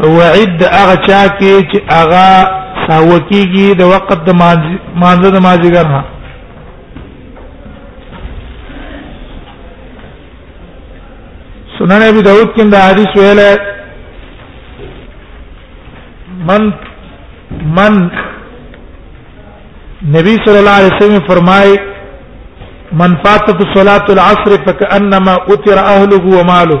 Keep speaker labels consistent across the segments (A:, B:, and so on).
A: وعد هغه چا کې چې هغه ساو کېږي د وخت د مانزه د مازیګر نه سنن ابي داود کې دا حدیث ویل من من نبی صلی الله علیه وسلم فرمای من فاتت صلاه العصر فكانما اتر اهله وماله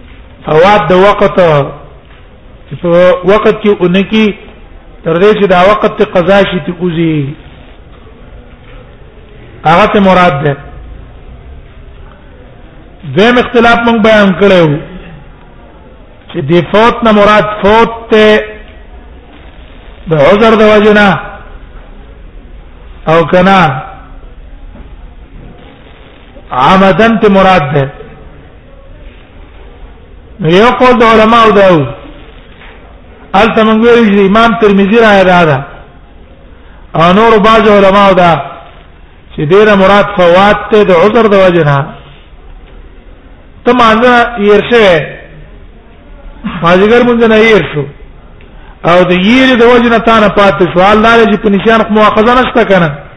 A: فوات د وخت په وخت کې اونکی تر دې چې دا وخت ته قضا شي ته اوزي هغه ته مراد ده زم اختلاف مونږ بیان کړو چې د فوت نه مراد فوت ته د عذر د وجنا او کنا عمدن ته مراد ده یو قول د علماء داو الته موږ ویل چې امام ترمذی را یاد ده او نور بعض علماء دا چې ډیر مراد فوات ته د عذر د وجه نه ته مانځه یې شه ماجګر مونږ نه یې شو او د یې د وجه نه تا نه پاتې شو الله دې په نشان مؤاخذه نشته کنه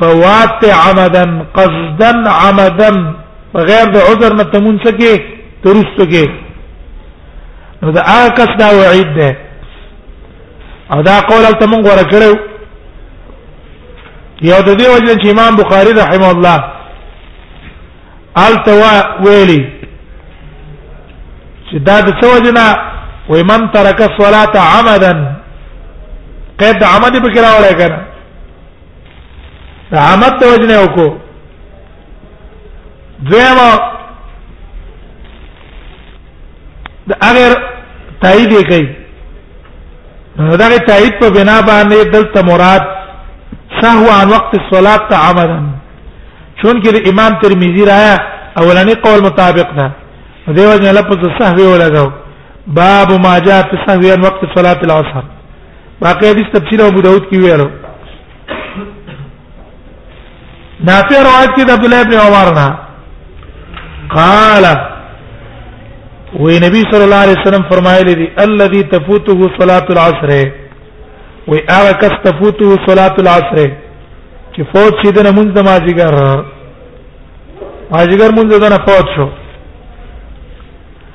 A: فوات عمدا قصدا عمدا بغیر د عذر نه تمون سکے ترست کې نو دا کس دا وعید ده او دا قول ته مونږ ورکړو یو د دې وجه چې امام بخاری رحم الله التوا ویلی چې دا د څه وجنا وای من ترک الصلاه عمدا قید عمد بکرا ولا کنه د حامت د وجنه وکړو دویمه د اگر تایید کوي نو دا تایید په بنا باندې دلته مراد سهو عن وقت الصلاه تعمدا چون کې امام ترمذی رایا اولنی قول مطابق ده دیو جن لفظ سهو ولګاو باب ما جاء في سهو عن وقت صلاه العصر باقي حدیث تفسیر ابو داود کې ویلو نافع روایت کې د عبد الله ابن عمر نه قال وی نبی صلی الله علیه وسلم فرمایلی دی الذي تفوته صلاه العصر وی هغه کس تفوته صلاه العصر چې فوت شي د نمونځ د ماجیګر ماجیګر مونږ دنه فوت شو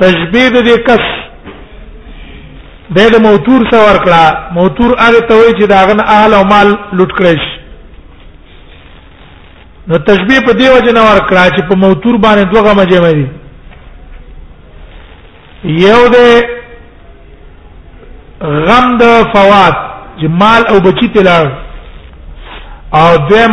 A: تشبيه د دې کس د له موتور سره ورکړه موتور هغه ته وایي چې داغه اهل او مال لوټ کړی شي نو تشبيه په دې وجه نه ورکړه چې په موتور باندې دوه غمه جمع دي یو د غم د فوات چې مال او بچی تلار او دیم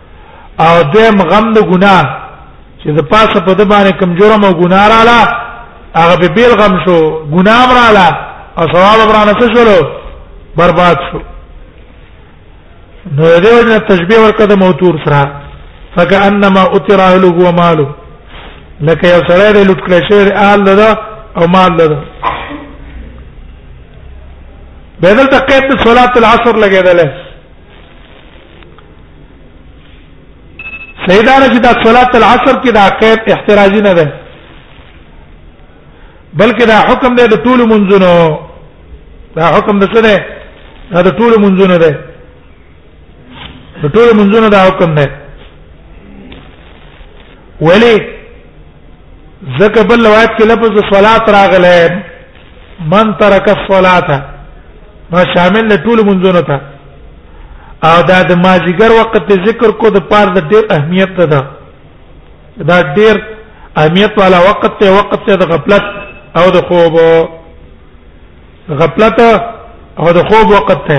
A: او دیم غم د ګناه چې د پاسه په د باندې کم جرم او ګناه رااله هغه به بیل غم شو ګناه رااله او ثواب برانه څه شول برباد شو نو دې وجه تشبیه ورکړه د موتور سره فكانما اتر اهله وماله لکه یو سره دې لټ کړی شعر اهل ده او مال ده بدل ته قید صلات العصر لګیدل سیدانه چې دا صلات العصر کې دا قید احتراجی نه ده بلکې دا حکم دی د ټول منځونو دا حکم د څه دی دا د ټول منځونو دی د ټول منځونو دا حکم دی ولی زکه بل روایت کې لفظ صلات راغله من ترک الصلاه نو شامل له ټول منځونو ته او دا د ماجیګر وخت ذکر کو د پاره د ډیر اهمیت ده دا ډیر اهمیت والا وخت ته وخت ته د غفلت او د خوب غفلت او د خوب وخت ته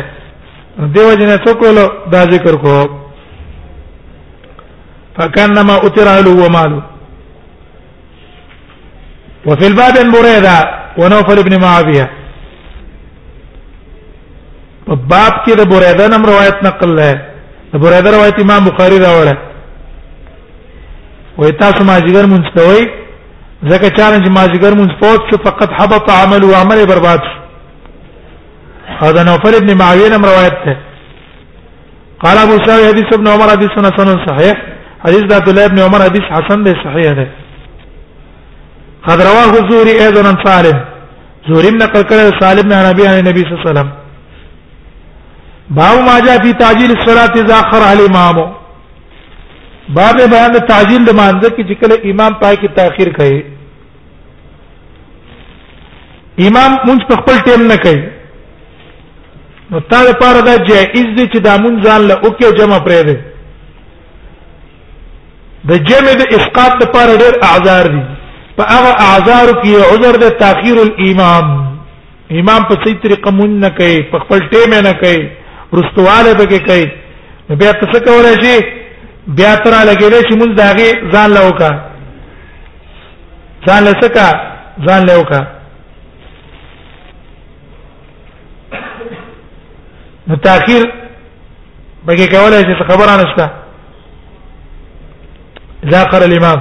A: دیو جنې څوک له دا ذکر کو فکانما اتر علو ومالو وفي الباب عن بريده ونوفل ابن معاويه په باب کې د بريده نم روایت نقل ده د بريده روایت امام بخاری راوړه وای تاسو ما جګر مونږ ته وای ځکه چالنج ما جګر مونږ فوت شو فقط حبط عمل او عمل برباد شو هذا نوفل ابن معاويه نم روایت ده قال ابو سعيد حديث ابن عمر حديث حسن صحيح حديث عبد الله بن عمر حديث حسن ده صحيح ده قد رواه الزهري ايضا عن سالم زهري من نقل كره سالم عن ابي عن النبي صلى الله عليه وسلم باب ما جاء في تعجيل الصلاه اذا اخر الامام باب بیان تعجیل د مانځ کې چې کله امام پای کې تاخير کوي امام مونږ په خپل ټیم نه کوي نو تا لپاره دا جائز دي چې دا مونږ ځان له او کې جمع پرې دي د جمع د اسقاط لپاره ډېر اعذار دي په هغه اعذار کې عذر د تاخير الامام امام په صحیح طریقه مون نه کوي په خپل ټیم نه کوي رستواله به کوي بیا تاسو کولای شي بیا تر لګیل شي مونږ داغه ځان لوکا ځان لسکا ځان لوکا نو تاخير بګي کولای شي خبره نشته ذاکر الامام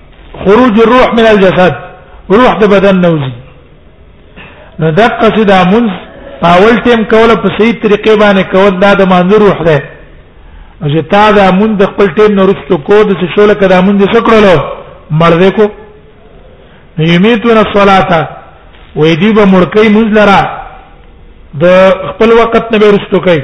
A: خروج الروح من الجسد روح د بدن نوزي نو دقه چې دا منځ په اول ټیم کوله په صحیح طریقې باندې کول دا د مانځ روح ده او چې تا دا مونږ د خپل ټیم نه رسټو کو د څه شول کړه مونږ یې سکړلو مړ دې کو یمیتون الصلاه و دې به مړکې مونږ لرا د خپل وخت نه به رسټو کوي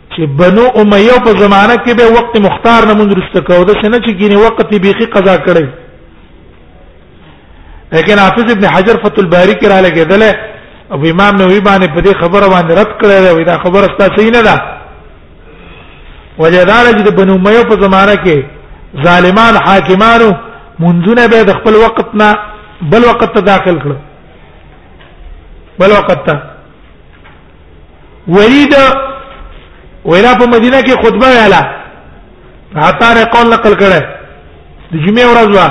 A: چې بنو امیه په زمانہ کې به وخت مختار نه مونږ رسته کو د سنه چې ګینه وخت بیخي قضا کړي لیکن حافظ ابن حجر فتح الباری کې را لګیدل او امام نووي باندې په دې خبره باندې رد کړی وي دا خبره ستاسو نه ده وجدار چې د بنو امیه په زمانہ کې ظالمان حاکمانو منځونه به د خپل وخت نه بل وخت ته داخل کړو بل وخت ته ولید ویلا په مدینه کې خطبه ویلا عطار قول نقل کړه د جمعې ورځ وا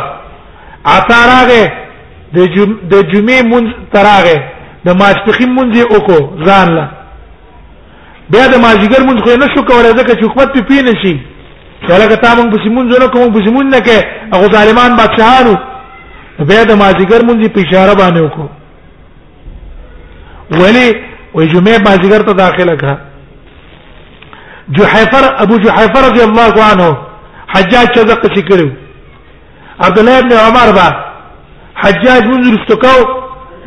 A: عطار هغه د جمعې مون تراغه د ماسپخین مونږ یې وکړو ځان لا بیا د ماجیګر مونږ خو نه شو کولای ځکه چې حکومت په پینې شي کله تا مونږ پسې مونږ نه کوم پسې مونږ نه کې هغه ظالمان بادشاہانو بیا د ماجیګر مونږ په اشاره باندې وکړو ولی وې جمعه ما جګر ته داخله کړه جحیفر ابو جحیفر رضی الله عنه حجاج چې دقه شي کړو عبد الله ابن عمر با حجاج منذ استکاو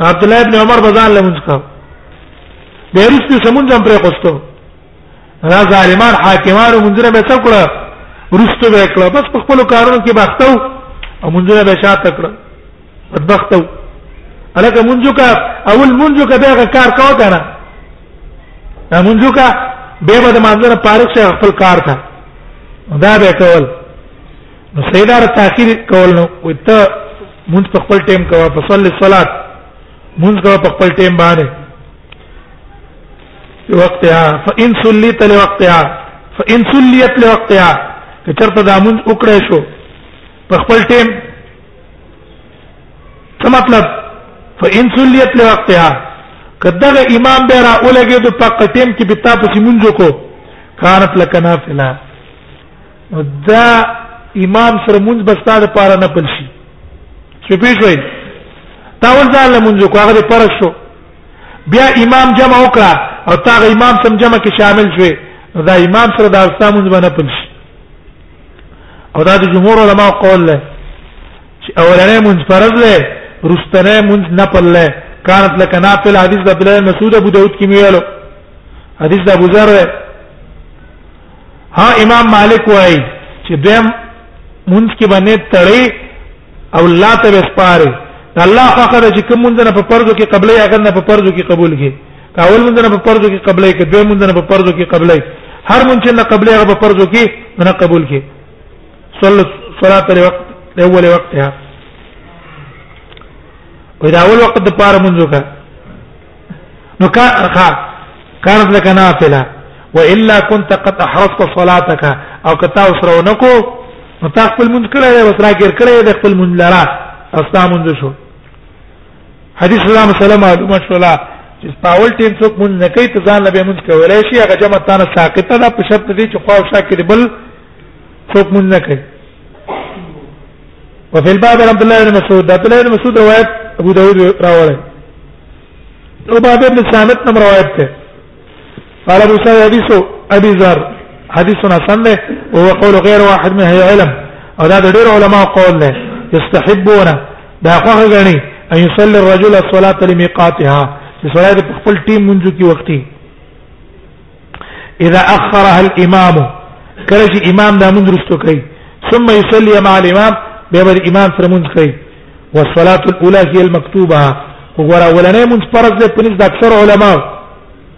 A: عبد الله ابن عمر بزان له منځ کاو د رښتې سمون جام پرې کوستو را ظالمان حاکمانو منځره به څه کړه ورستو به کړه بس په خپل کارونو کې باختو او منځره به شاته کړه بدبختو الکه مونږه کا اول مونږه کا بیا کار کاو کنه دا مونږه کا به به مانځنه پارک شه خپل کار تا دا به کول نو سیدار تاخير کول نو وته مونږ په خپل ټیم کوا په صلی صلات مونږ کوا په خپل ټیم باندې وقتها فان صليت لوقتها فان صليت لوقتها کچرته دا مونږ وکړې شو په خپل ټیم څه مطلب فإن صليت لوقتها کداغه امام به را اولګي د پاک ټیم کې بتا پسې مونږ کو کانت لك نافله دا امام سره مونږ بس تاسو پاره نه پلشي چې پیښوي تا ول ځان له مونږ کو هغه پر شو بیا امام جمع وکړه او تا امام سم جمع کې شامل شوي دا امام سره دا استامونځ باندې پلشي او دا د جمهور علما قول له چې اولنې مونږ فرض له رستنه مونږ نه پله كانت لك نافل حديث عبد الله مسعود ابو داود کې ویلو حدیث د ابو ذر ها امام مالک وای چې دیم مونږ کې باندې تړي او لا ته وسپاره الله فقره چې کوم مونږ نه په پردو کې قبلې اگر نه په پردو کې قبول کې کاول مونږ نه په پردو کې قبلې کې دوی مونږ نه په پردو کې قبلې هر مونږ چې نه قبلې هغه په پردو کې نه قبول کې صلی صلات له وخت له اول وخت ها وې دا اول وخت د پاره مونږ وکړه نو کا ها كانت لك نافله والا كنت قد احرصت صلاتك او کتا وسره نکو نو تا خپل مونږ کړه وسره کې کړه د خپل مونږ لرا استا مونږ شو حدیث الله مسله معلومه شولا چې پاول ټیم څوک مونږ نه کوي ته ځان لبه مونږ کولای شي هغه جمع تانه ساقطه ده په شرط دي چې خو شاکر بل څوک مونږ نه کوي وفي الباب عبد الله بن مسعود عبد الله بن مسعود روایت ابو داود راوړی او باب ابن سامت نم روایت ده قال ابو سعيد حديث ابي ذر حديث حسن ده وهو قول غير واحد من اهل العلم او دا ډېر علما قول ده يستحبون دا خوغه غني ان يصلي الرجل الصلاه لميقاتها چې صلاه په خپل ټیم منځو کې وختي اذا اخرها الامام کله چې امام دا منځ رستو کوي ثم يصلي مع الامام به بر امام سره منځ کوي والصلاه الاولى هي المكتوبه وګوره ولنه منځ فرض ده په نسبت اکثر علما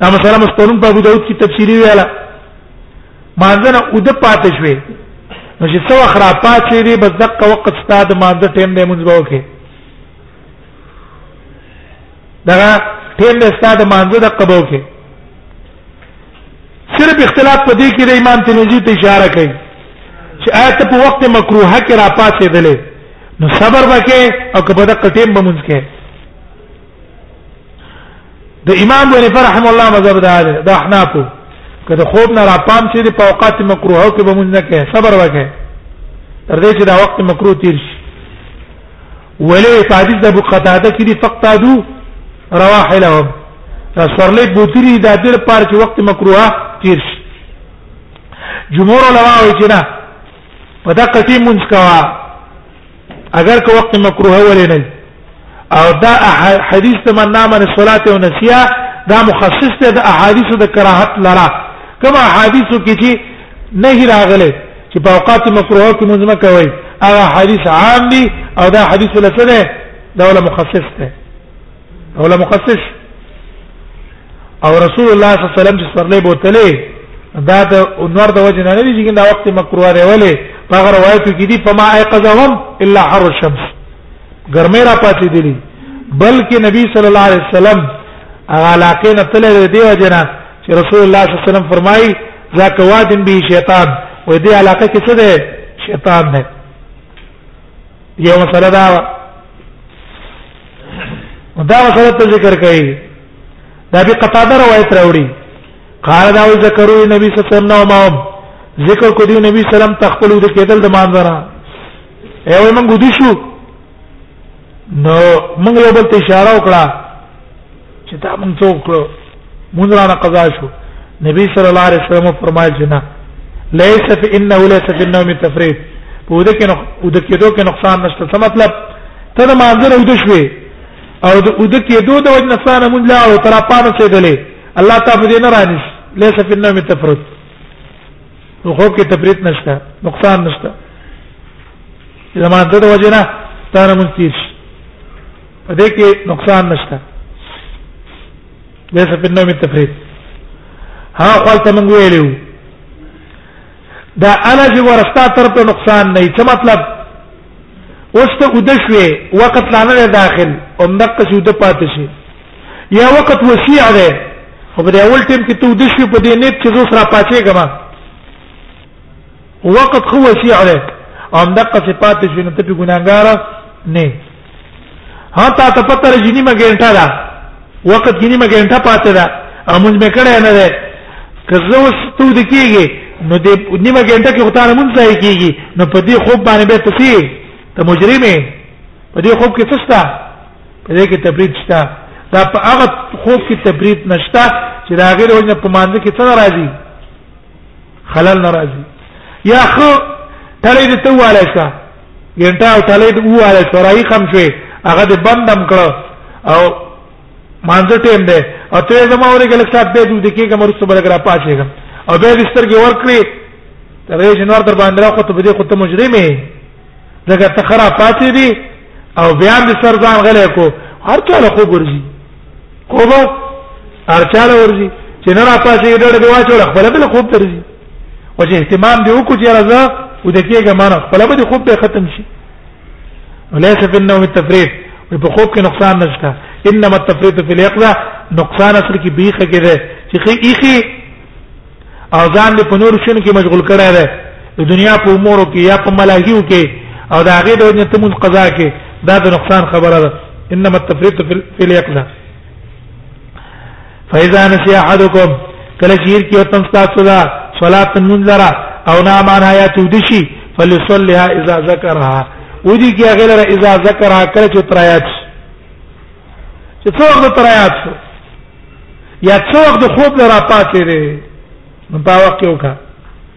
A: دا مسله مستورم په ابو داود کې تفصیلی ویاله مانځنه او د پاتې شوې نو چې څو خرابات شي دی بس دغه وخت ستاد مانځ ټیم دی مونږ به وکړي دا ټیم دی ستاد مانځ د قبو کې صرف اختلاف په دې کې د امام ترمذی ته اشاره کوي چې آیت په وخت مکروه کې را پاتې دلې نو صبر وکې او کبه د قټیم بمونځ کې د امام بن فرحم الله مذهب دا ده د احنافو کله خوب نه را پام شي په اوقات مکروه کې به مونږ نه کوي صبر وکړي تر دې چې دا وخت مکروه تیر شي ولې په حدیث د ابو قتاده کې دی فقطادو رواحلهم دا سرلې بوتری د دې لپاره چې وخت مکروه تیر شي جمهور علما وایي چې نه په دا کټي مونږ کوا اگر که وخت مکروه ولې نه او دا حدیث ته من نام عن الصلاه ونسيا دا مخصص ته د احادیث د کراهت لرا کما احادیثو کې چې نه راغله چې په اوقات مکروه کې مونږ نه کوي هغه حدیث عام دي او دا حدیث لته ده دا ولا مخصص ده او لا مخصص او رسول الله صلی الله علیه وسلم چې سرلې بوتلې دا د انور د وجه نه لري چې دا وخت مکروه دی ولې په هغه روایت کې دي فما ايقظهم الا حر الشمس ګرمه را پاتې دي بلکې نبی صلی الله علیه وسلم هغه علاقه نه تللې دی وجه نه چې رسول الله صلی الله علیه وسلم فرمایي ذاک وادن به شیطان وې دې علاقه کې څه دی شیطان دی یو مسله دا دا غلط ذکر کوي دا به قطاده روایت راوړي قال دا ذکروا النبي صلى الله عليه وسلم ما ذکر کو دی نبی سلام تخپل د کېدل د مانځره ایو موږ ودی شو نو موږ یو بل ته اشاره وکړه چې تا مونږ څوک کړو مونږ را قضا شو نبی صلی الله علیه وسلم فرمایل چې نه ليس في انه ليس في النوم تفريط په دې کې نو او د کېدو کې نقصان نشته څه مطلب ته د مانځره او د شوي او د او د کېدو د وجه نقصان مونږ لا او تر پانه څه دلې الله تعالی دې نه رانیس ليس في النوم تفريط نو خو کې تفريط نشته نقصان نشته زمانه د وجه نه تر مونږ تیر شي په دې کې نقصان نشته ليس في النوم التفريط ها خپل ته موږ ویلو دا انا چې ورستا تر په نقصان نه څه مطلب اوس ته ودشوي وخت لانه داخل او مدقه شو د پاتې شي یا وخت وسیع ده او په اول ټیم کې ته ودشوي په دې نیت چې زوس را پاتې ګما وخت خو وسیع ده او مدقه صفات شو نو ته ګناګار نه ها تا ته پته لري نیمه ګنټه ده وخت کې نیمه ګنټه پاتې ده امون مې کړه نه ده که زه اوس تو د کیږي نو د نیمه ګنټه کې غوتار مون ځای کیږي نو په دې خوب باندې به تسی ته مجرمه په دې خوب کې څه شته په دې کې تبرید شته دا په هغه خوب کې تبرید نشته چې دا غیر وجه په مانده کې څه راځي خلل ناراضي یا خو تړې ته واله شه ګنټه او تلې د واله شورای خم شوې هغه د بندم کړ او مانځه ټیم دی او ته زما ورې ګل سات به دوی کې کوم رسو برګ را پاتېږم او به دستر کې ور کړې تر دې جنور در باندې را خو ته دې خو ته مجرمې دغه ته خراب پاتې دي او بیا د سر ځان غلې کو هر چا له خوب ورځي کوبه هر چا له ورځي چې نه را پاتې ډېر به واچو خپل بل خوب درځي او چې اهتمام دی وکړو چې راځه او د کېګه مانه خپل به خوب به ختم شي وليس في النوم التفريط په خوب کې نقصان نشته انما التفريط في اليقظه نقصان اصل کې بیخه کې ده چې خې ایخي او ځان دې په نور شنو کې مشغول کړی ده د دنیا په امور کې یا په ملاهیو کې او د هغه د وجه ته مون قضا کې دا د نقصان خبره ده انما التفريط في اليقظه فاذا نسي احدكم کله چې هر کې تم تاسو دا صلات منذرا او نام عن حياته دشي فليصليها اذا ذكرها ودي کې هغه لره اذا ذكرها کله چې ترایات چې څو وخت ترایات شو یا څو وخت خوب لره پاتې دي نو په وخت کې وکړه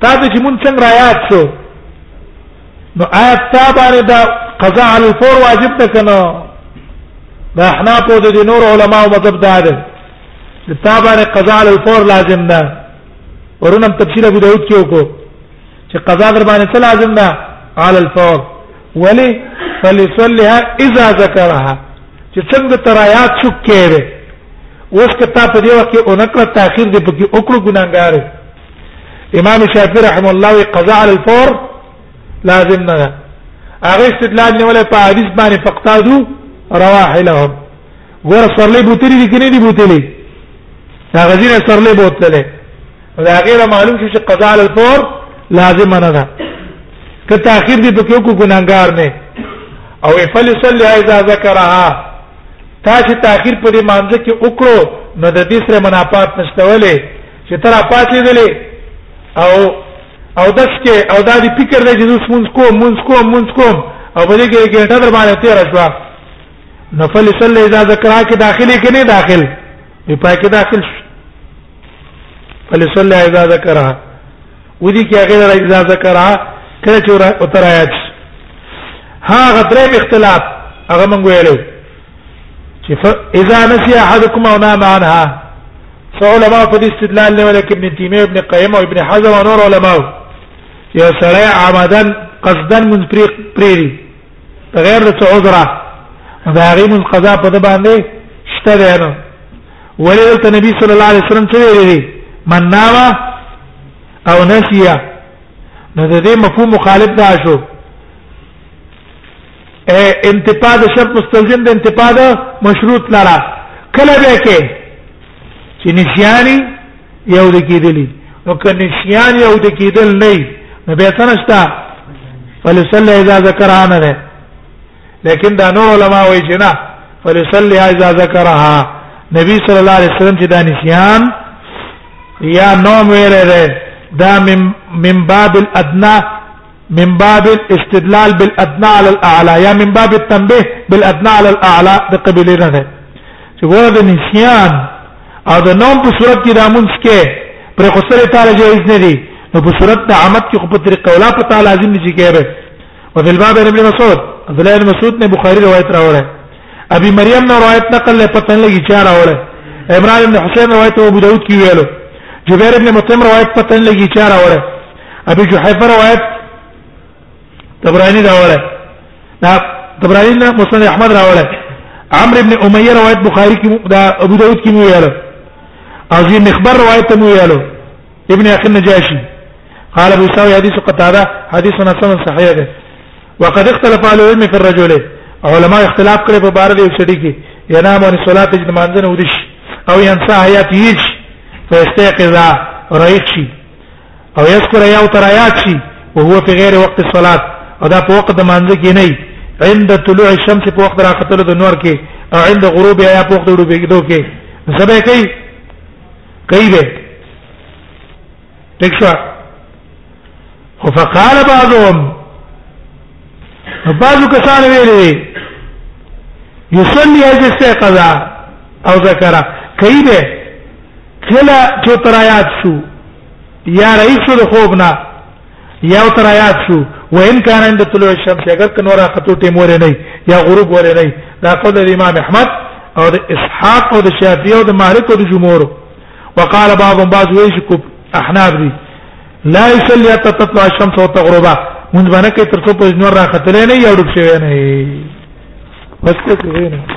A: تا ته چې مونږ څنګه رايات شو نو آیات تا باندې دا قضا علی الفور واجب ده کنه دا احناف او د نور علما او مذهب دا ده د تا باندې قضا علی الفور لازم ده ورنم تفسیر ابو داود کې وکړو چې قضا در باندې څه لازم ده علی الفور ولی فليصلها اذا ذكرها چې څنګه ترایات شو کېره اوس کته په دې وخت کې اونکړه تاخير دې پکې وکړو ګناګار امام شافعي رحم الله وی قضاء على الفور لازم نه ده هغه استدلال نه ولا په حدیث باندې فقطادو رواحلهم ګور سرلې بوتلی دي کني دي بوتلی دا غزيره سرلې بوتلې دا غیره معلوم شي چې قضاء على الفور لازم نه ده که تاخير دي په کو ګناګار نه او افل صلی اذا ذکرها تا چې تاخير په دې مانځ کې وکړو نو د دې سره منافات نشته ولې چې تر پاتېدلې او او داس کې او دا دې فکر دی چې زه مونږ کوم مونږ کوم مونږ کوم او په دې کې ګټه در باندې تیر شو نو فلسل اذا ذکرها کې داخلي کې نه داخل په پای کې داخل شو فلسل اذا ذکرها ودي کې هغه اذا ذکرها کله چې وتر آیات ها غدرې اختلاف هغه مونږ ویلو چې اذا نسي احدكم او نام عنها فعلماء په دې استدلال نه ولکه ابن تیمیه ابن قیم او ابن حزم او نور علما یو سره عمدن قصدن من طریق پریری غیر د عذره دا غي من قضا په د باندې شته دی نو ولې ته نبی صلی الله علیه وسلم څه ویلي من نام او نسیا نو د دې مفهوم مخالف دا شو انتفاع د شرط مستلزم د انتفاع د مشروط لره کله به کې چې نسیانی یو د کېدلی نو که نسیان یو د کېدل نه نو به تنشتا فلسل اذا ذکرها نه ده لیکن دا نور علما وایي چې نه فلسل اذا ذکرها نبی صلی الله علیه وسلم چې دا نسیان یا نوم ویل ده دا من من باب الادنى من باب الاستدلال بالادنى على الاعلى یا من باب التنبيه بالادنى على الاعلى د قبيله نه ده چې ګوره د نسيان او د نوم په صورت کې د مونږ کې پر خسره تعالی جایز نه دي نو په صورت د عامت کې خو په طریقه ولا په تعالی لازم دي چې کېره او په باب ابن مسعود عبد الله بن مسعود نے بخاری روایت راوړه ابي مريم نے روایت نقل له پتن لګي چار راوړه عمران بن حسين روایت ابو داود کې ویلو جبیر بن مطعم روایت پتن لګي چار راوړه ابي جحيفه روایت تبراني راوړل دا تبراني نه مسند احمد راوړل عمرو بن اميه روایت بخاري کې دا ابو داود کې ویل او زي مخبر روایت مو ویل ابن اخي النجاشي قال ابو ساوي حديث قتاده حديث حسن صحيح ده وقد اختلف اهل العلم في الرجل علماء اختلاف کړي په بار دې سړي کې ينام عن صلاه جمانځنه ودش او ينسى حيات يش فاستيقظ رئيشي او یذکر یو تر آیات شي او هو په غیر وقت الصلاه او دا په وخت د مانځ کې نه عند طلوع الشمس په وخت راختلو د نور کې او عند غروب یا په وخت ډوبې کېدو کې زبې کوي کوي به تکشوا خو فقال بعضهم بعضو کسان ویلي یصلی اجسه قضا او ذکر کوي به کله چې ترایات شو یا رئیس شو د خوب نه یا ترایات شو وان کان عند طلوع الشمس اگر کنورا خطو ټیمور نه یا غروب ور نه دا قول امام احمد او اسحاق او شافعی او مالک او جمهور وقال بعضهم بعض ويشكب احناف دي لا يصلي حتى تطلع الشمس وتغرب من باندې کې تر څو په نور راختلې نه یو ډوب شوی نه بس کې